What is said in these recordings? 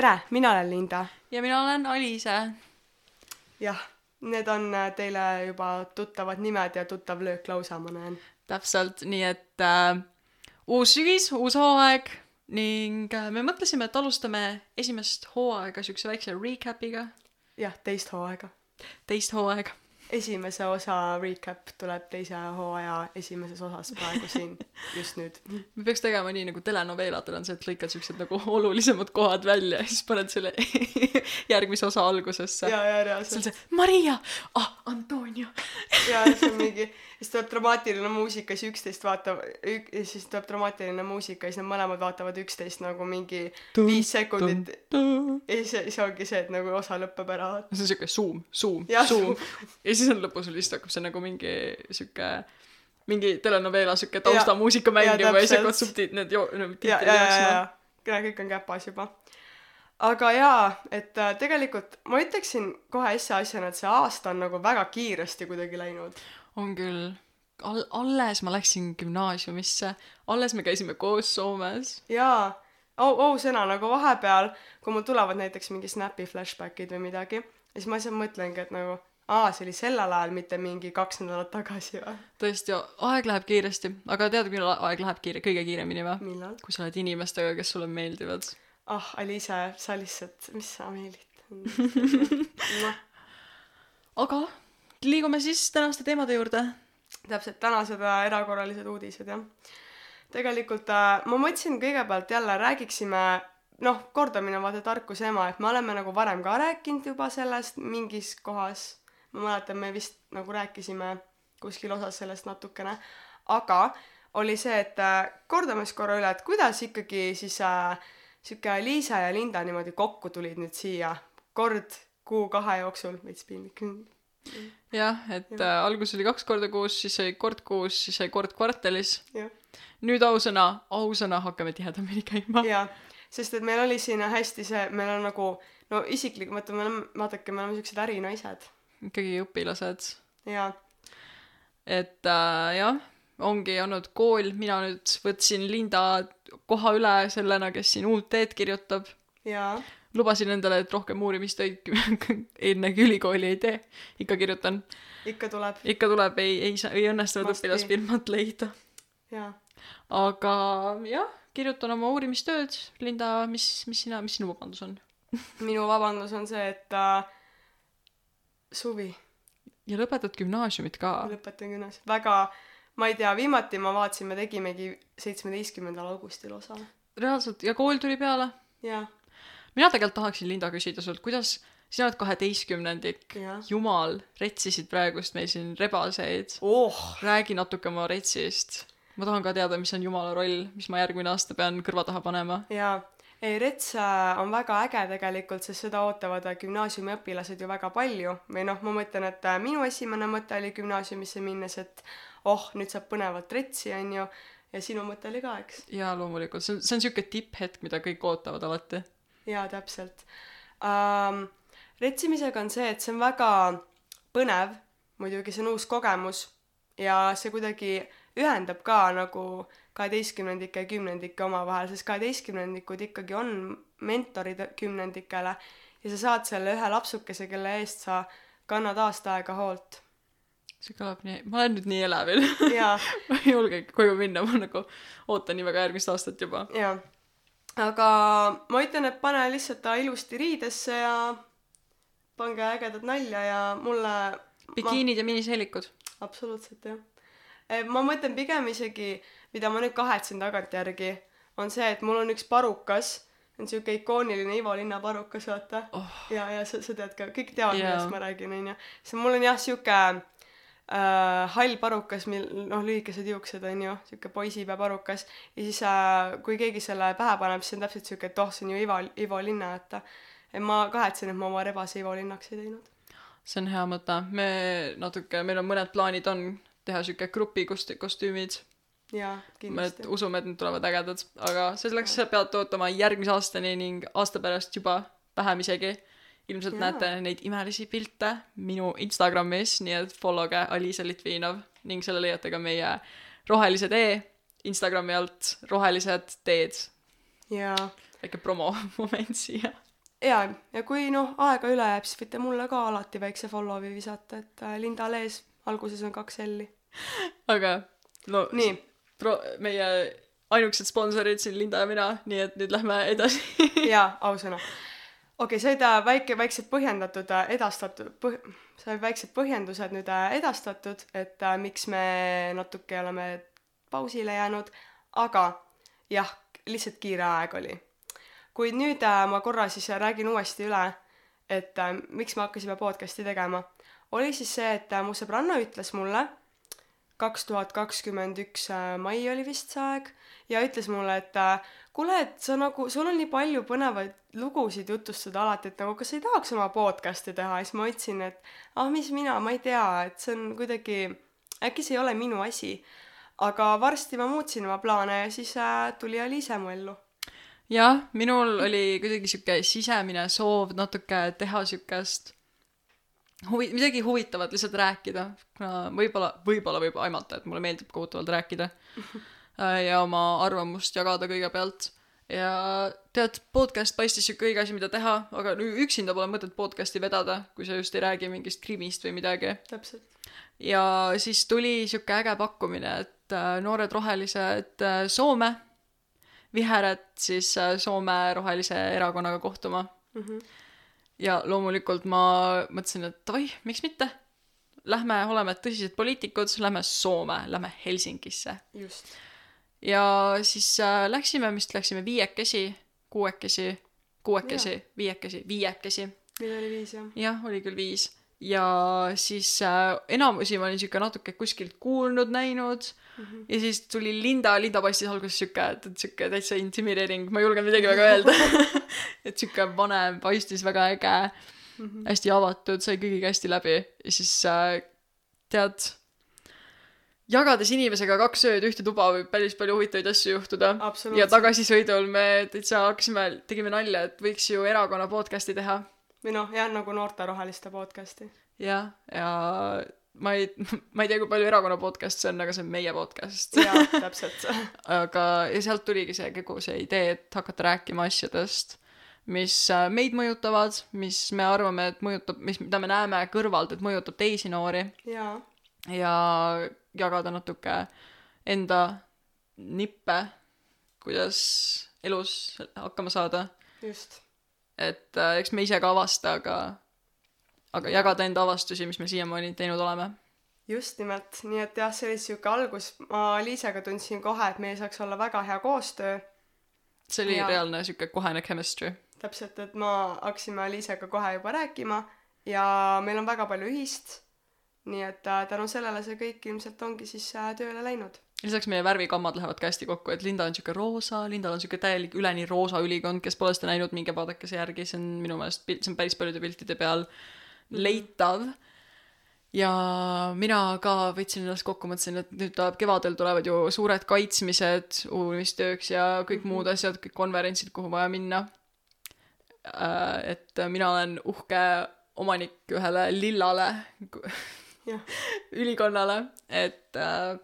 tere, mina olen Linda. ja mina olen Aliise. jah, need on äh, teile juba tuttavad nimed ja tuttav löök lausa, ma näen. täpselt, nii et äh, uus sügis, uus hooaeg ning äh, me mõtlesime, et alustame esimest hooaega siukse väikse recap'iga, jah, teist hooaega. teist hooaega. Esimese osa recap tuleb teise hooaja esimeses osas praegu siin, just nüüd. me peaks tegema nii nagu telenoveeladel on see, et lõikad siuksed nagu olulisemad kohad välja ja siis paned selle järgmise osa algusesse. ja, ja see on reaalselt. see Maria, ah Antonio. ja see on mingi, siis tuleb dramaatiline muusika, siis üksteist vaatab, ja siis tuleb dramaatiline muusika ja siis nad mõlemad vaatavad üksteist nagu mingi viis sekundit. ja siis, siis ongi see, et nagu osa lõpeb ära. see on siuke zoom, zoom, Jah, zoom ja siis on lõpus lihtsalt hakkab see nagu mingi siuke mingi telenoveela siuke taustamuusika mängima ja, siis hakkavad subtiit- need jo- need ja, tiitrid ja, ja, jooksma ja, ja kõik on käpas juba. aga jaa, et äh, tegelikult ma ütleksin kohe esmaasjana, et see aasta on nagu väga kiiresti kuidagi läinud. On küll All, alles ma läksin gümnaasiumisse alles me käisime koos Soomes. Jaa, au, ausõna nagu vahepeal, kui mul tulevad näiteks mingi Snapi flashbackid või midagi, siis ma lihtsalt mõtlengi, et nagu aa, see oli sellel ajal, mitte mingi kaks nädalat tagasi või? tõesti aeg läheb kiiresti aga tead millal aeg läheb kiire kõige kiiremini või? Kui sa oled inimestega kes sulle meeldivad. Ah, Aliise, sa lihtsalt, mis sa meelitad noh, aga liigume siis tänaste teemade juurde täpselt tänased erakorralised uudised jah. tegelikult äh, ma mõtlesin kõigepealt jälle räägiksime noh, kordamine on vaata tarkuse ema, et me oleme nagu varem ka rääkinud juba sellest mingis kohas. ma mäletan, me vist nagu rääkisime kuskil osas sellest natukene, aga oli see, et äh, kordame siis korra üle, et kuidas ikkagi siis äh, sihuke Liisa ja Linda niimoodi kokku tulid nüüd siia kord kuu-kahe jooksul, veits piinlik. Jah et Jah. äh, alguses oli kaks korda kuus siis sai kord kuus siis sai kord kvartalis. Nüüd ausõna ausõna hakkame tihedamini käima. Jaa, sest et meil oli siin hästi see, meil on nagu no isiklik, vaata me oleme, vaadake, me oleme siuksed ärinaised. Ikkagi õpilased. Ja et äh, jah ongi olnud kool. Mina nüüd võtsin Linda koha üle sellena kes siin uut teed kirjutab. Ja lubasin endale et rohkem uurimistöid enne kui ülikooli ei tee. Ikka kirjutan. Ikka tuleb. Ikka tuleb ei ei saa ei õnnestunud õpilasfirmat leida. Ja aga jah kirjutan oma uurimistööd. Linda mis mis sina mis sinu vabandus on? Minu vabandus on see, et äh, suvi. Ja lõpetad gümnaasiumit ka? Lõpetan gümnaasiumi, väga ma ei tea, viimati ma vaatasin, me tegimegi seitsmeteistkümnendal augustil osa. Reaalselt? Ja kool tuli peale? Ja mina tegelikult tahaksin Linda küsida sult kuidas sina oled kaheteistkümnendik jumal retsisid praegust meil siin rebaseid? Oh. Räägi natuke oma retsist. Ma tahan ka teada mis on jumala roll mis ma järgmine aasta pean kõrva taha panema. Jaa, ei Rets äh, on väga äge tegelikult, sest seda ootavad äh, gümnaasiumiõpilased ju väga palju. Või noh, ma mõtlen, et äh, minu esimene mõte oli gümnaasiumisse minnes, et oh, nüüd saab põnevat Retsi, onju, ja sinu mõte oli ka, eks? jaa loomulikult. See on see on siuke tipphetk mida kõik ootavad alati jaa, täpselt um,. retsimisega on see, et see on väga põnev, muidugi see on uus kogemus ja see kuidagi ühendab ka nagu kaheteistkümnendike ja kümnendike omavahel, sest kaheteistkümnendikud ikkagi on mentorid kümnendikele ja sa saad selle ühe lapsukese, kelle eest sa kannad aasta aega hoolt. see kõlab nii ma olen nüüd nii elevil ma ei julge koju minna ma nagu ootan nii väga järgmist aastat juba jaa. Aga ma ütlen, et pane lihtsalt ta ilusti riidesse ja pange ägedat nalja ja mulle bikiinid ja miniseelikud absoluutselt jah. ma mõtlen pigem isegi, mida ma nüüd kahetsen tagantjärgi, on see, et mul on üks parukas, on siuke ikooniline Ivo Linna parukas, vaata oh.. ja, ja sa, sa tead ka, kõik teavad yeah., millest ma räägin, onju. see mul on jah siuke äh, hall parukas, mil noh, lühikesed juuksed onju, siuke poisipäeparukas. Ja siis äh, kui keegi selle pähe paneb, siis on täpselt siuke, et oh, see on ju Ivo, Ivo Linna, et et ma kahetsen, et ma oma rebase Ivo Linnaks ei teinud. see on hea mõte. Me natuke meil on mõned plaanid on teha siuke grupi kost- kostüümid. Jaa, me kindlasti. usume et need tulevad ägedad aga selleks pead ootama järgmise aastani ning aasta pärast juba vähem isegi ilmselt Jaa. näete neid imelisi pilte minu Instagramis nii et followge Aliisa Litvinov ning selle leiate ka meie rohelise tee Instagrami alt rohelised teed jaa väike promo moment siia jaa, ja kui noh, aega üle jääb, siis võite mulle ka alati väikse follow'i visata, et äh, Linda Lees, alguses on kaks L-i. aga no nii, pro-, meie ainukesed sponsorid siin Linda ja mina, nii et nüüd lähme edasi. jaa, ausõna. Okei okay,, äh, väike, väiksed põhjendatud äh, edastatud põh-, sai väiksed põhjendused nüüd äh, edastatud, et äh, miks me natuke oleme pausile jäänud, aga jah, lihtsalt kiire aeg oli. kuid nüüd äh, ma korra siis räägin uuesti üle, et äh, miks me hakkasime podcast'i tegema. oli siis see, et äh, mu sõbranna ütles mulle, kaks tuhat kakskümmend üks äh, mai oli vist see aeg, ja ütles mulle, et äh, kuule, et sa nagu, sul on nii palju põnevaid lugusid jutustada alati, et nagu kas sa ei tahaks oma podcast'i teha ja siis ma ütlesin, et ah, mis mina, ma ei tea, et see on kuidagi, äkki see ei ole minu asi. aga varsti ma muutsin oma plaane ja siis äh, tuli Aliise mu ellu. jah, minul oli kuidagi sihuke sisemine soov natuke teha siukest huvi, midagi huvitavat lihtsalt rääkida, kuna võib-olla, võib-olla võib aimata, et mulle meeldib kohutavalt rääkida äh, ja oma arvamust jagada kõigepealt. ja tead, podcast paistis sihuke õige asi, mida teha, aga üksinda pole mõtet podcast'i vedada, kui sa just ei räägi mingist krimist või midagi. täpselt. ja siis tuli sihuke äge pakkumine, et äh, noored rohelised äh, Soome, vihered siis Soome rohelise erakonnaga kohtuma Mm -hmm. Ja loomulikult ma mõtlesin, et davai, miks mitte. Lähme, oleme tõsised poliitikud, lähme Soome, lähme Helsingisse. just. ja siis äh, läksime, vist läksime viiekesi, kuuekesi, kuuekesi, viiekesi, viiekesi. meil oli viis jah. jah, oli küll viis. Ja siis äh, enamusi ma olin sihuke natuke kuskilt kuulnud, näinud mm. -hmm. ja siis tuli Linda, Linda paistis alguses sihuke, et, et sihuke täitsa intimideering, ma ei julgenud midagi väga öelda. et sihuke vanem, paistis väga äge mm, -hmm. hästi avatud, sai kõigiga hästi läbi ja siis äh, tead, jagades inimesega kaks ööd ühte tuba võib päris palju huvitavaid asju juhtuda. ja tagasisõidul me täitsa hakkasime, tegime nalja, et võiks ju erakonna podcast'i teha või noh, jah, nagu noorte roheliste podcast'i. jah, ja ma ei, ma ei tea, kui palju erakonna podcast see on, aga see on meie podcast. jaa, täpselt. aga, ja sealt tuligi see kogu see idee, et hakata rääkima asjadest, mis äh, meid mõjutavad, mis me arvame, et mõjutab, mis, mida me näeme kõrvalt, et mõjutab teisi noori jaa, ja jagada natuke enda nippe, kuidas elus hakkama saada. just. Et äh, eks me ise ka avasta, aga, aga jagada enda avastusi, mis me siiamaani teinud oleme just nimelt, nii et jah, see oli sihuke algus, ma Liisega tundsin kohe, et meil saaks olla väga hea koostöö. see oli Jaa. reaalne sihuke kohene chemistry. täpselt, et ma hakkasime Liisega kohe juba rääkima ja meil on väga palju ühist. nii et äh, tänu sellele see kõik ilmselt ongi siis äh, tööle läinud. Lisaks meie värvikammad lähevad ka hästi kokku, et Linda on sihuke roosa, Lindal on sihuke täielik üleni roosa ülikond, kes pole seda näinud, minge vaadake see järgi, see on minu meelest pilt, see on päris paljude piltide peal leitav. ja mina ka võtsin ennast kokku, mõtlesin, et nüüd tuleb kevadel tulevad ju suured kaitsmised uurimistööks ja kõik muud asjad, kõik konverentsid, kuhu vaja minna. et mina olen uhke omanik ühele lillale ülikonnale, et äh,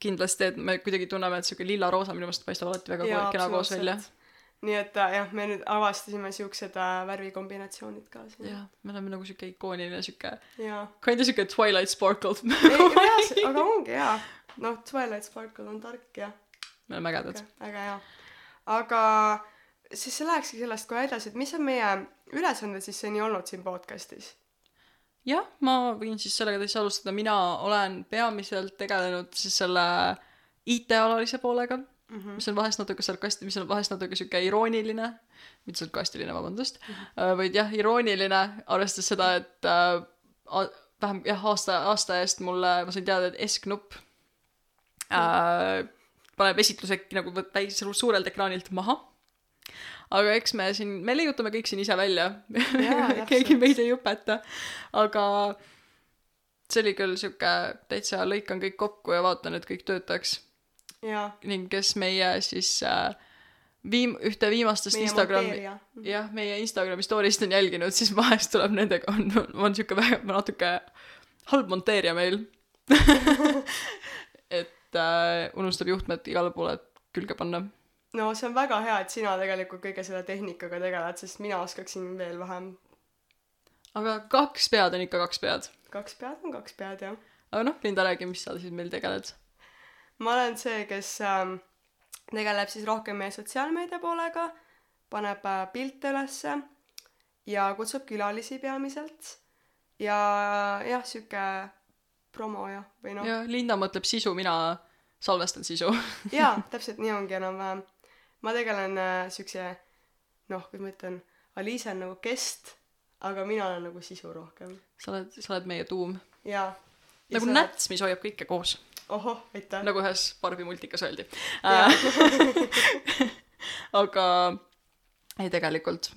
kindlasti, et me kuidagi tunneme, et sihuke lilla-roosa minu meelest paistab alati väga Jaa, ko- kena koos välja. nii et äh, jah, me nüüd avastasime siuksed äh, värvikombinatsioonid ka siin. jah, me oleme nagu sihuke ikooniline sihuke, jaa. kinda sihuke Twilight Sparkle. aga ongi hea. noh, Twilight Sparkle on tark ja me oleme ägedad. väga hea. aga siis see lähekski sellest kohe edasi, et mis on meie ülesanded siis seni olnud siin podcast'is? jah, ma võin siis sellega täitsa alustada, mina olen peamiselt tegelenud siis selle IT-alalise poolega mm, -hmm. mis on vahest natuke sarkasti-, mis on vahest natuke sihuke irooniline, mitte sarkastiline, vabandust mm, -hmm. vaid jah, irooniline, arvestades seda, et äh, vähem jah, aasta, aasta eest mulle, ma sain teada, et S-knupp äh, paneb esitluse nagu päris suurelt ekraanilt maha. Aga eks me siin, me leiutame kõik siin ise välja keegi meid ei õpeta. aga see oli küll sihuke täitsa lõikan kõik kokku ja vaatan, et kõik töötaks ning kes meie siis äh, viim-, ühte viimastest meie Instagrami, monteerija. jah, meie Instagrami story'st on jälginud, siis vahest tuleb nendega, on, on sihuke väga, natuke halb monteerija meil. et äh, unustab juhtmed igale poole külge panna. No see on väga hea, et sina tegelikult kõige selle tehnikaga tegeled, sest mina oskaksin veel vähem. aga kaks pead on ikka kaks pead. kaks pead on kaks pead, jah. aga noh, Linda, räägi, mis sa siis meil tegeled. ma olen see, kes ähm, tegeleb siis rohkem meie sotsiaalmeedia poolega, paneb äh, pilte ülesse ja kutsub külalisi peamiselt. ja jah, sihuke promo jah, või noh, ja Linda mõtleb sisu, mina salvestan sisu. jaa, täpselt nii ongi enam-vähem. Ma tegelen äh, siukse, noh, kuidas ma ütlen, Aliise on nagu kest, aga mina olen nagu sisu rohkem. sa oled, sa oled meie tuum. jaa. nagu. näts, mis hoiab kõike koos. ohoh, aitäh. nagu ühes Barbi multikas öeldi. Jaa. aga ei, tegelikult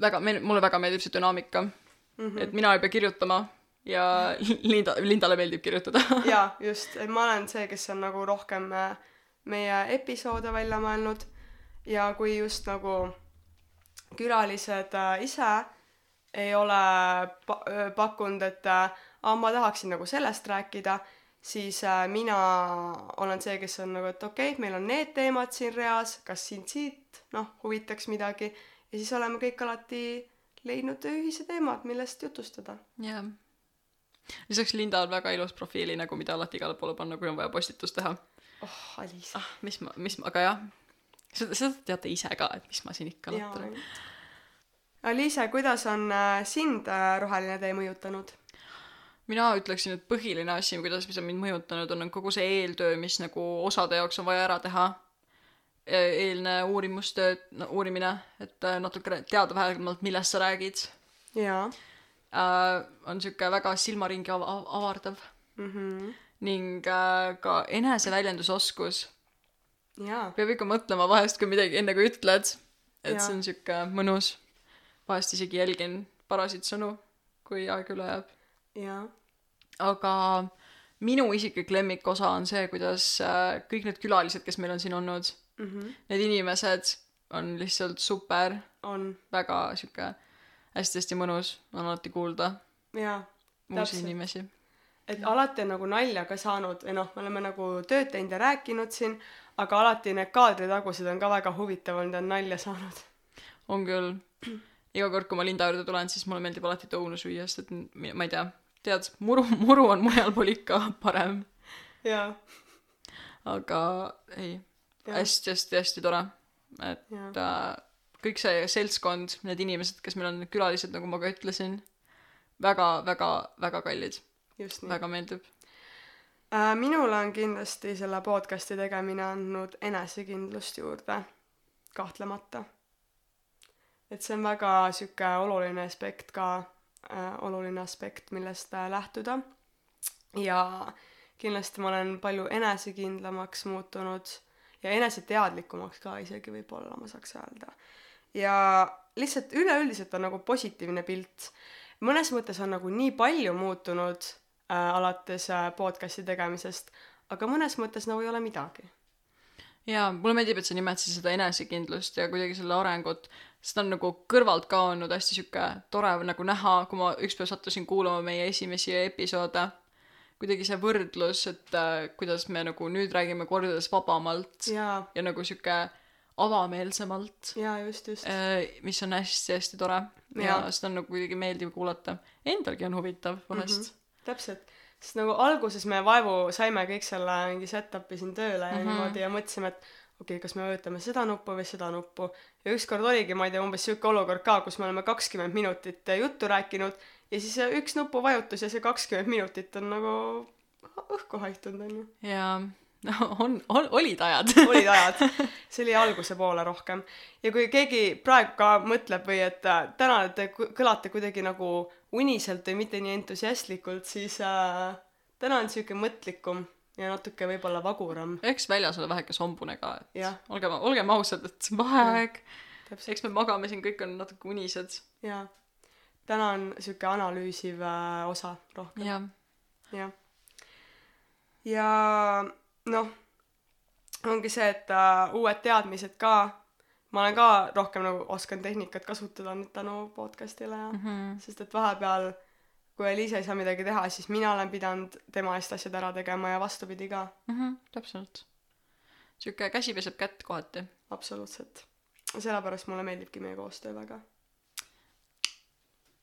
väga, mulle väga meeldib see dünaamika mm. -hmm. et mina ei pea kirjutama ja Linda, Lindale meeldib kirjutada. jaa, just, et ma olen see, kes on nagu rohkem äh, meie episoode välja mõelnud ja kui just nagu külalised äh, ise ei ole pa- öö, pakkunud, et äh, aa, ma tahaksin nagu sellest rääkida, siis äh, mina olen see, kes on nagu, et okei okay,, meil on need teemad siin reas, kas sind siit noh, huvitaks midagi ja siis oleme kõik alati leidnud ühise teema, millest jutustada. jah. lisaks Linda on väga ilus profiilinägu, mida alati igale poole panna, kui on vaja postitus teha. oh, Aliis. ah, mis ma, mis ma, aga jah, seda, seda teate ise ka, et mis ma siin ikka latran. Aliise, kuidas on äh, sind äh, roheline tee mõjutanud? mina ütleksin, et põhiline asi, kuidas see on mind mõjutanud, on kogu see eeltöö, mis nagu osade jaoks on vaja ära teha. eelne uurimustöö, no uurimine, et äh, natuke teada vähemalt, millest sa räägid jaa äh,. on sihuke väga silmaringi av- avardav mm. -hmm. Ning äh, ka eneseväljendusoskus. peab ikka mõtlema vahest, kui midagi enne kui ütled, et Jaa. see on sihuke mõnus. vahest isegi jälgin parasid sõnu, kui aeg üle jääb. aga minu isiklik lemmikosa on see, kuidas äh, kõik need külalised, kes meil on siin olnud, mm -hmm. need inimesed on lihtsalt super, on, väga sihuke hästi-hästi mõnus on alati kuulda jaa. uusi inimesi. Et alati on nagu nalja ka saanud või noh, me oleme nagu tööd teinud ja rääkinud siin, aga alati need kaadritagused on ka väga huvitav olnud ja on nalja saanud. on küll. iga kord, kui ma Linda juurde tulen, siis mulle meeldib alati õunu süüa, sest et ma ei tea, tead, muru, muru on mujal pool ikka parem, jaa, aga ei, Jah. hästi-hästi-hästi tore, et jaa, äh, kõik see seltskond, need inimesed, kes meil on, need külalised, nagu ma ka ütlesin, väga, väga, väga kallid. Väga meeldib. Äh, minule on kindlasti selle podcast'i tegemine andnud enesekindlust juurde, kahtlemata. et see on väga sihuke oluline aspekt ka äh,, oluline aspekt, millest äh, lähtuda. ja kindlasti ma olen palju enesekindlamaks muutunud ja eneseteadlikumaks ka isegi võib-olla ma saaks öelda. ja lihtsalt üleüldiselt on nagu positiivne pilt. mõnes mõttes on nagu nii palju muutunud äh, alates äh, podcast'i tegemisest, aga mõnes mõttes nagu ei ole midagi. jaa, mulle meeldib, et sa nimetasid seda enesekindlust ja kuidagi selle arengut, sest on nagu kõrvalt ka olnud hästi sihuke tore nagu näha, kui ma ükspäev sattusin kuulama meie esimesi episoode, kuidagi see võrdlus, et äh, kuidas me nagu nüüd räägime kordades vabamalt jaa, ja nagu sihuke avameelsemalt, jaa, just, just. mis on hästi-hästi tore ja Jaa. seda on nagu kuidagi meeldiv kuulata. Endalgi on huvitav vahest mm. -hmm. täpselt, sest nagu alguses me vaevu saime kõik selle mingi set-up'i siin tööle ja Mhm. niimoodi ja mõtlesime, et okei okay,, kas me vajutame seda nuppu või seda nuppu. ja ükskord oligi, ma ei tea, umbes sihuke olukord ka, kus me oleme kakskümmend minutit juttu rääkinud ja siis üks nupuvajutus ja see kakskümmend minutit on nagu õhku haihtunud, onju. ja no on, on, olid ajad. olid ajad, see oli alguse poole rohkem. ja kui keegi praegu ka mõtleb või et äh, täna te kõlate kuidagi nagu uniselt või mitte nii entusiastlikult, siis äh, täna on sihuke mõtlikum ja natuke võib-olla vaguram. eks väljas ole väheke sombune ka, et olgem, olgem ausad, et vaheaeg, eks me magame siin, kõik on natuke unised. jaa. täna on sihuke analüüsiv äh, osa rohkem, jah, jah. ja noh, ongi see, et äh, uued teadmised ka, ma olen ka rohkem nagu oskan tehnikat kasutada nüüd tänu podcast'ile ja mm. -hmm. sest et vahepeal kui Eliisa ei saa midagi teha, siis mina olen pidanud tema eest asjad ära tegema ja vastupidi ka. Mhm, täpselt. sihuke käsi peseb kätt kohati. absoluutselt. sellepärast mulle meeldibki meie koostöö väga.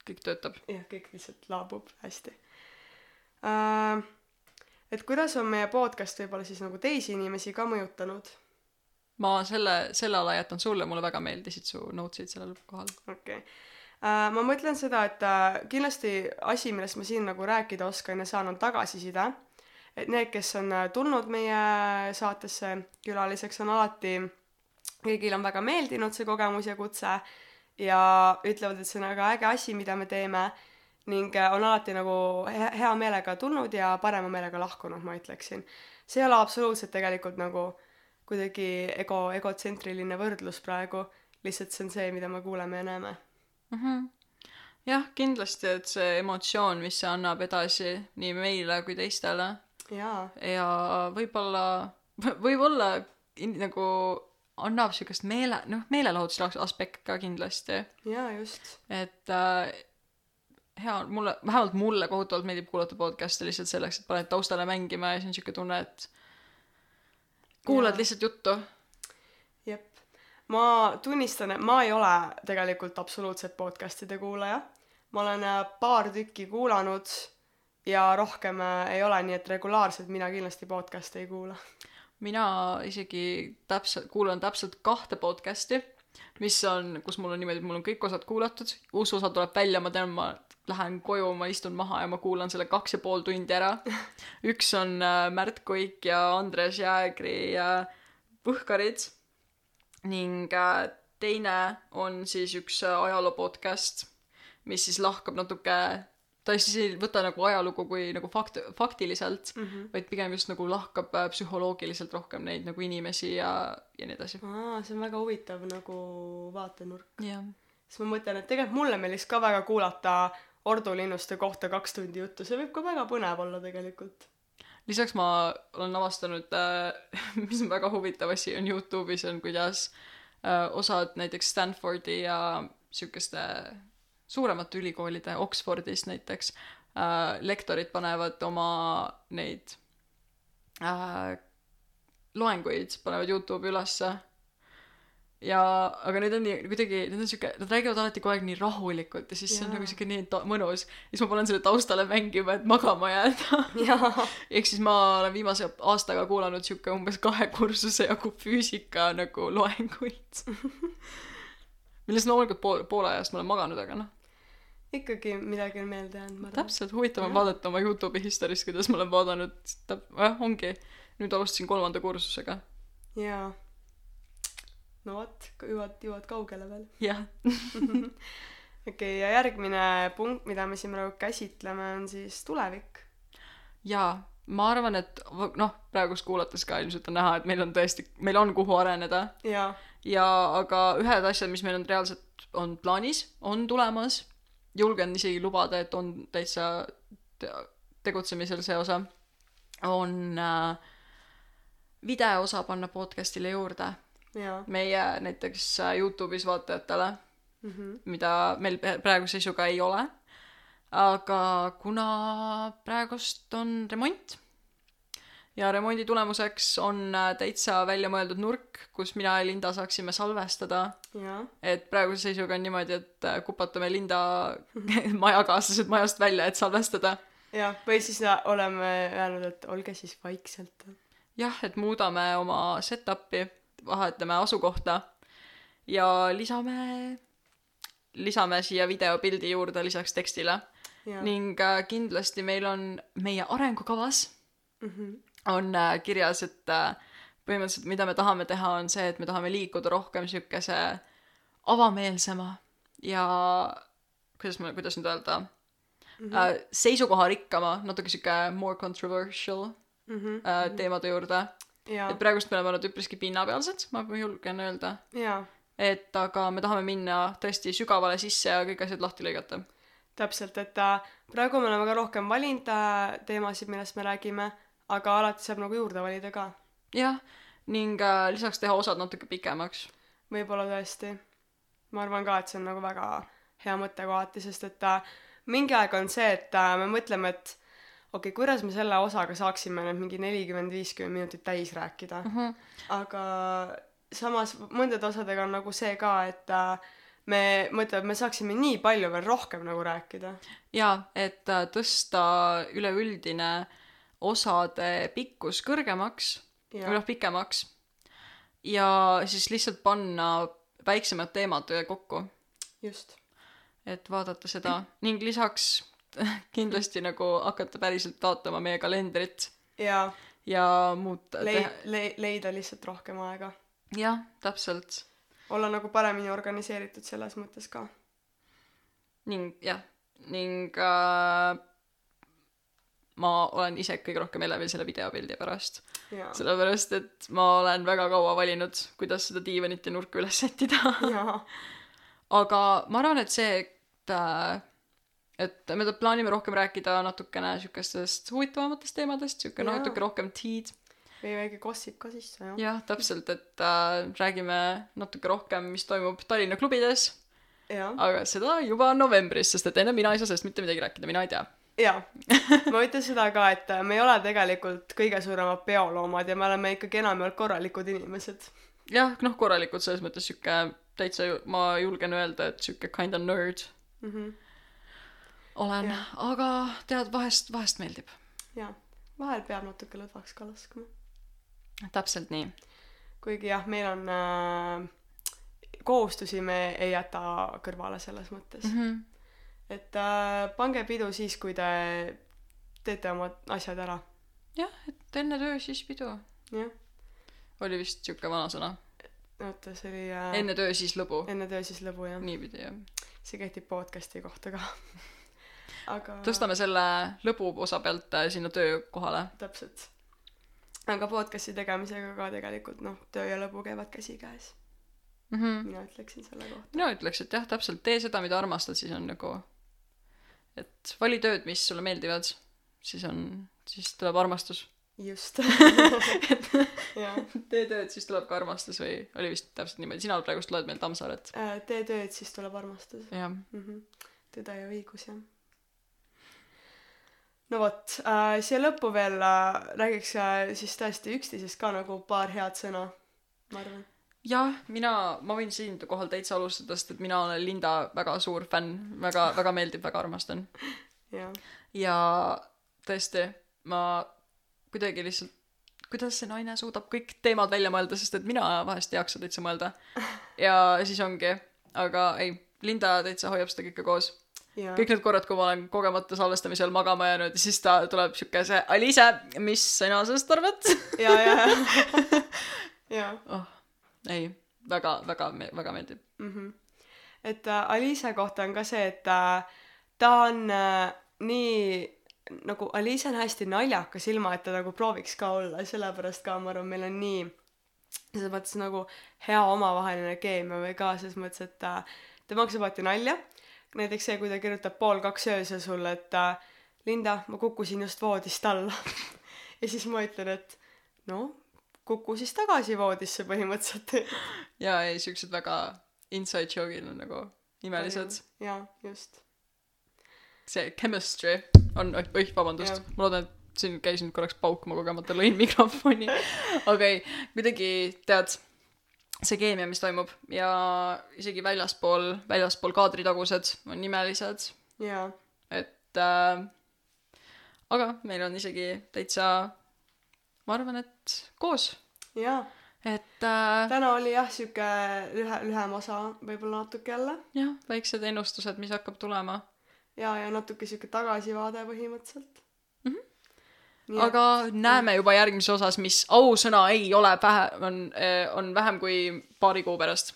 kõik töötab. jah, kõik lihtsalt laabub hästi uh,. Et kuidas on meie podcast võib-olla siis nagu teisi inimesi ka mõjutanud? ma selle, selle ala jätan sulle, mulle väga meeldisid su notes'id sellel kohal. okei okay. uh,. ma mõtlen seda, et uh, kindlasti asi, millest ma siin nagu rääkida oskan ja saan, on tagasiside. et need, kes on uh, tulnud meie saatesse külaliseks, on alati, kõigil on väga meeldinud see kogemus ja kutse ja ütlevad, et see on väga äge asi, mida me teeme ning uh, on alati nagu hea, meelega tulnud ja parema meelega lahkunud, ma ütleksin. see ei ole absoluutselt tegelikult nagu kuidagi ego, egotsentriline võrdlus praegu, lihtsalt see on see, mida me kuuleme ja näeme. jah, kindlasti, et see emotsioon, mis see annab edasi nii meile kui teistele jaa, ja võib-olla, võib-olla nagu annab siukest meele, noh, meelelahutuse aspekt ka kindlasti, jaa just. et äh, hea, mulle, vähemalt mulle kohutavalt meeldib kuulata podcast'e lihtsalt selleks, et paned taustale mängima ja siis on siuke tunne, et kuulad Jaa. lihtsalt juttu. jep. ma tunnistan, et ma ei ole tegelikult absoluutselt podcast'ide kuulaja. ma olen äh, paar tükki kuulanud ja rohkem äh, ei ole, nii et regulaarselt mina kindlasti podcast'e ei kuula. mina isegi täpselt, kuulan täpselt kahte podcast'i, mis on, kus mul on niimoodi, et mul on kõik osad kuulatud, uus osa tuleb välja, ma tean, ma lähen koju, ma istun maha ja ma kuulan selle kaks ja pool tundi ära. üks on äh, Märt Kuik ja Andres Jäägri äh, Põhkarid ning äh, teine on siis üks ajaloo podcast, mis siis lahkab natuke, ta siis ei võta nagu ajalugu kui nagu fakt, faktiliselt mm, -hmm. vaid pigem just nagu lahkab äh, psühholoogiliselt rohkem neid nagu inimesi ja, ja nii edasi. aa, see on väga huvitav nagu vaatenurk. jah. siis ma mõtlen, et tegelikult mulle meeldiks ka väga kuulata Ordu linnuste kohta kaks tundi juttu, see võib ka väga põnev olla tegelikult. lisaks ma olen avastanud äh, mis on väga huvitav asi, on Youtube'is on, kuidas äh, osad näiteks Stanfordi ja siukeste suuremate ülikoolide, Oxfordist näiteks äh,, lektorid panevad oma neid äh, loenguid, panevad Youtube'i ülesse. ja, aga need on nii kuidagi, need on siuke, nad räägivad alati kogu aeg nii rahulikult ja siis see on nagu siuke nii ta- mõnus. siis ma panen selle taustale mängima, et magama jääda. ehk siis ma olen viimase aastaga kuulanud sihuke umbes kahe kursuse jagu füüsika nagu loenguid. millest loomulikult pool, poole ajast ma olen maganud, aga noh, ikkagi midagi on meelde jäänud, ma arvan. täpselt huvitav on vaadata oma Youtube'i historist, kuidas ma olen vaadanud, jah, ongi. nüüd alustasin kolmanda kursusega. jaa. no vot, jõuad, jõuad kaugele veel. jah. okei ja järgmine punkt, mida me siin praegu käsitleme, on siis tulevik. jaa, ma arvan, et noh, praegust kuulates ka ilmselt on näha, et meil on tõesti, meil on kuhu areneda jaa, ja aga ühed asjad, mis meil on reaalselt, on plaanis, on tulemas, julgen isegi lubada, et on täitsa te- tegutsemisel see osa, on äh, videoosa panna podcast'ile juurde meie näiteks äh, Youtube'is vaatajatele, mm. -hmm. mida meil praeguse seisuga ei ole. aga kuna praegust on remont ja remondi tulemuseks on äh, täitsa välja mõeldud nurk, kus mina ja Linda saaksime salvestada et praeguse seisuga on niimoodi, et äh, kupatame Linda majakaaslased majast välja, et salvestada. jah, või siis ä- oleme öelnud, et olge siis vaikselt. jah, et muudame oma setup'i, vahetame asukohta ja lisame, lisame siia videopildi juurde lisaks tekstile. ning äh, kindlasti meil on meie arengukavas Mhm. On äh, kirjas, et äh, põhimõtteliselt mida me tahame teha, on see, et me tahame liikuda rohkem siukese avameelsema ja kuidas ma, kuidas nüüd öelda mm, -hmm. seisukoharikkama, natuke siuke more controversial Mhm. äh, teemade juurde. et, praegust me oleme olnud üpriski pinnapealsed, ma julgen öelda. et aga me tahame minna tõesti sügavale sisse ja kõik asjad lahti lõigata. täpselt, et praegu me oleme ka rohkem valinud teemasid, millest me räägime, aga alati saab nagu juurde valida ka. jah, ning äh, lisaks teha osad natuke pikemaks. võib-olla tõesti. ma arvan ka, et see on nagu väga hea mõte kohati, sest et äh, mingi aeg on see, et äh, me mõtleme, et okei okay,, kuidas me selle osaga saaksime need mingi nelikümmend, viiskümmend minutit täis rääkida mm. -hmm. aga samas mõndade osadega on nagu see ka, et äh, me mõtleme, et me saaksime nii palju veel rohkem nagu rääkida. jaa, et äh, tõsta üleüldine osade pikkus kõrgemaks või noh, pikemaks. Ja siis lihtsalt panna väiksemad teemad kokku, just. et vaadata seda. Ning lisaks kindlasti nagu hakata päriselt vaatama meie kalendrit. Ja ja muuta lei-, le-, leida lihtsalt rohkem aega. jah, täpselt. Olla nagu paremini organiseeritud selles mõttes ka. ning jah, ning äh, ma olen ise kõige rohkem elevil selle videopildi pärast. sellepärast, et ma olen väga kaua valinud, kuidas seda diivanit ja nurka üles sättida. aga ma arvan, et see, et äh, et me plaanime rohkem rääkida natukene siukestest huvitavamatest teemadest, siuke Jaa. natuke rohkem teed. või väike gossip ka sisse, jah. jah, täpselt, et äh, räägime natuke rohkem, mis toimub Tallinna klubides, aga seda juba novembris, sest et enne mina ei saa sellest mitte midagi rääkida, mina ei tea. Jaa. ma ütlen seda ka, et äh, me ei ole tegelikult kõige suuremad peoloomad ja me oleme ikkagi enamjaolt korralikud inimesed. jah, noh, korralikult selles mõttes sihuke täitsa, ma julgen öelda, et sihuke kind of nerd Mhm. olen Jah., aga tead, vahest, vahest meeldib. jaa. vahel peab natuke lõdvaks ka laskma. täpselt nii. kuigi jah, meil on äh, kohustusi me ei jäta kõrvale selles mõttes mm. -hmm. Et äh, pange pidu siis, kui te teete oma asjad ära. jah, et enne töö, siis pidu. jah. oli vist sihuke vanasõna. oota, see oli äh, enne töö, siis lõbu. enne töö siis lõbu jah. niipidi jah. see kehtib podcast'i kohta ka. aga tõstame selle lõbu osa pealt äh, sinna töö kohale. täpselt. aga podcast'i tegemisega ka tegelikult noh, töö ja lõbu käivad käsikäes. Mm -hmm. mina ütleksin selle kohta. mina ütleks, et jah, täpselt, tee seda, mida armastad, siis on nagu, et vali tööd, mis sulle meeldivad, siis on, siis tuleb armastus. just. jah. tee tööd, siis tuleb ka armastus või oli vist täpselt niimoodi, sina praegust loed meil Tammsaaret. Äh, tee tööd, siis tuleb armastus jah, mm. -hmm. tõde ja õigus, jah. no vot äh,, siia lõppu veel äh, räägiks äh, siis tõesti üksteisest ka nagu paar head sõna, ma arvan. jah, mina, ma võin siinkohal täitsa alustada, sest et mina olen Linda väga suur fänn, väga, väga meeldib, väga armastan. ja tõesti, ma kuidagi lihtsalt, kuidas see naine suudab kõik teemad välja mõelda, sest et mina vahest ei jaksa täitsa mõelda. ja siis ongi, aga ei, Linda täitsa hoiab seda kõike koos. kõik need korrad, kui ma olen kogemata salvestamisel magama jäänud siis ta tuleb siuke see Aliise, mis sina sellest arvad? ja, ja, ja, ja oh, ei, väga, väga, väga meeldib. mm. -hmm. et äh, Aliise kohta on ka see, et äh, ta on äh, nii nagu Aliise on hästi naljakas, ilma et ta nagu prooviks ka olla sellepärast ka ma arvan, meil on nii selles mõttes nagu hea omavaheline keemia või ka selles mõttes, et äh, ta maksab alati nalja. näiteks see, kui ta kirjutab pool kaks öösel sulle, et äh, Linda, ma kukkusin just voodist alla. ja siis ma ütlen, et no kuku siis tagasi voodisse põhimõtteliselt. ja ei, siuksed väga inside joke'id on nagu imelised. jaa, just. see chemistry on, oih, oih, vabandust ma loodan, et siin käisin korraks paukuma kogemata, lõin mikrofoni. okei okay,, kuidagi tead, see keemia, mis toimub ja isegi väljaspool, väljaspool kaadritagused on imelised, jaa, et äh, aga meil on isegi täitsa, ma arvan, et koos, jaa. et äh, täna oli jah, sihuke lühe, lühem osa võib-olla natuke jälle jah, väiksed ennustused, mis hakkab tulema. ja, ja natuke sihuke tagasivaade põhimõtteliselt mm. -hmm. aga näeme juba järgmises osas, mis ausõna ei ole pähe, on, on vähem kui paari kuu pärast.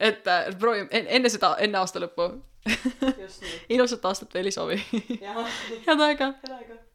et äh, proovime en, enne seda, enne aasta lõppu. just nii. ilusat aastat veel ei soovi. head aega. head aega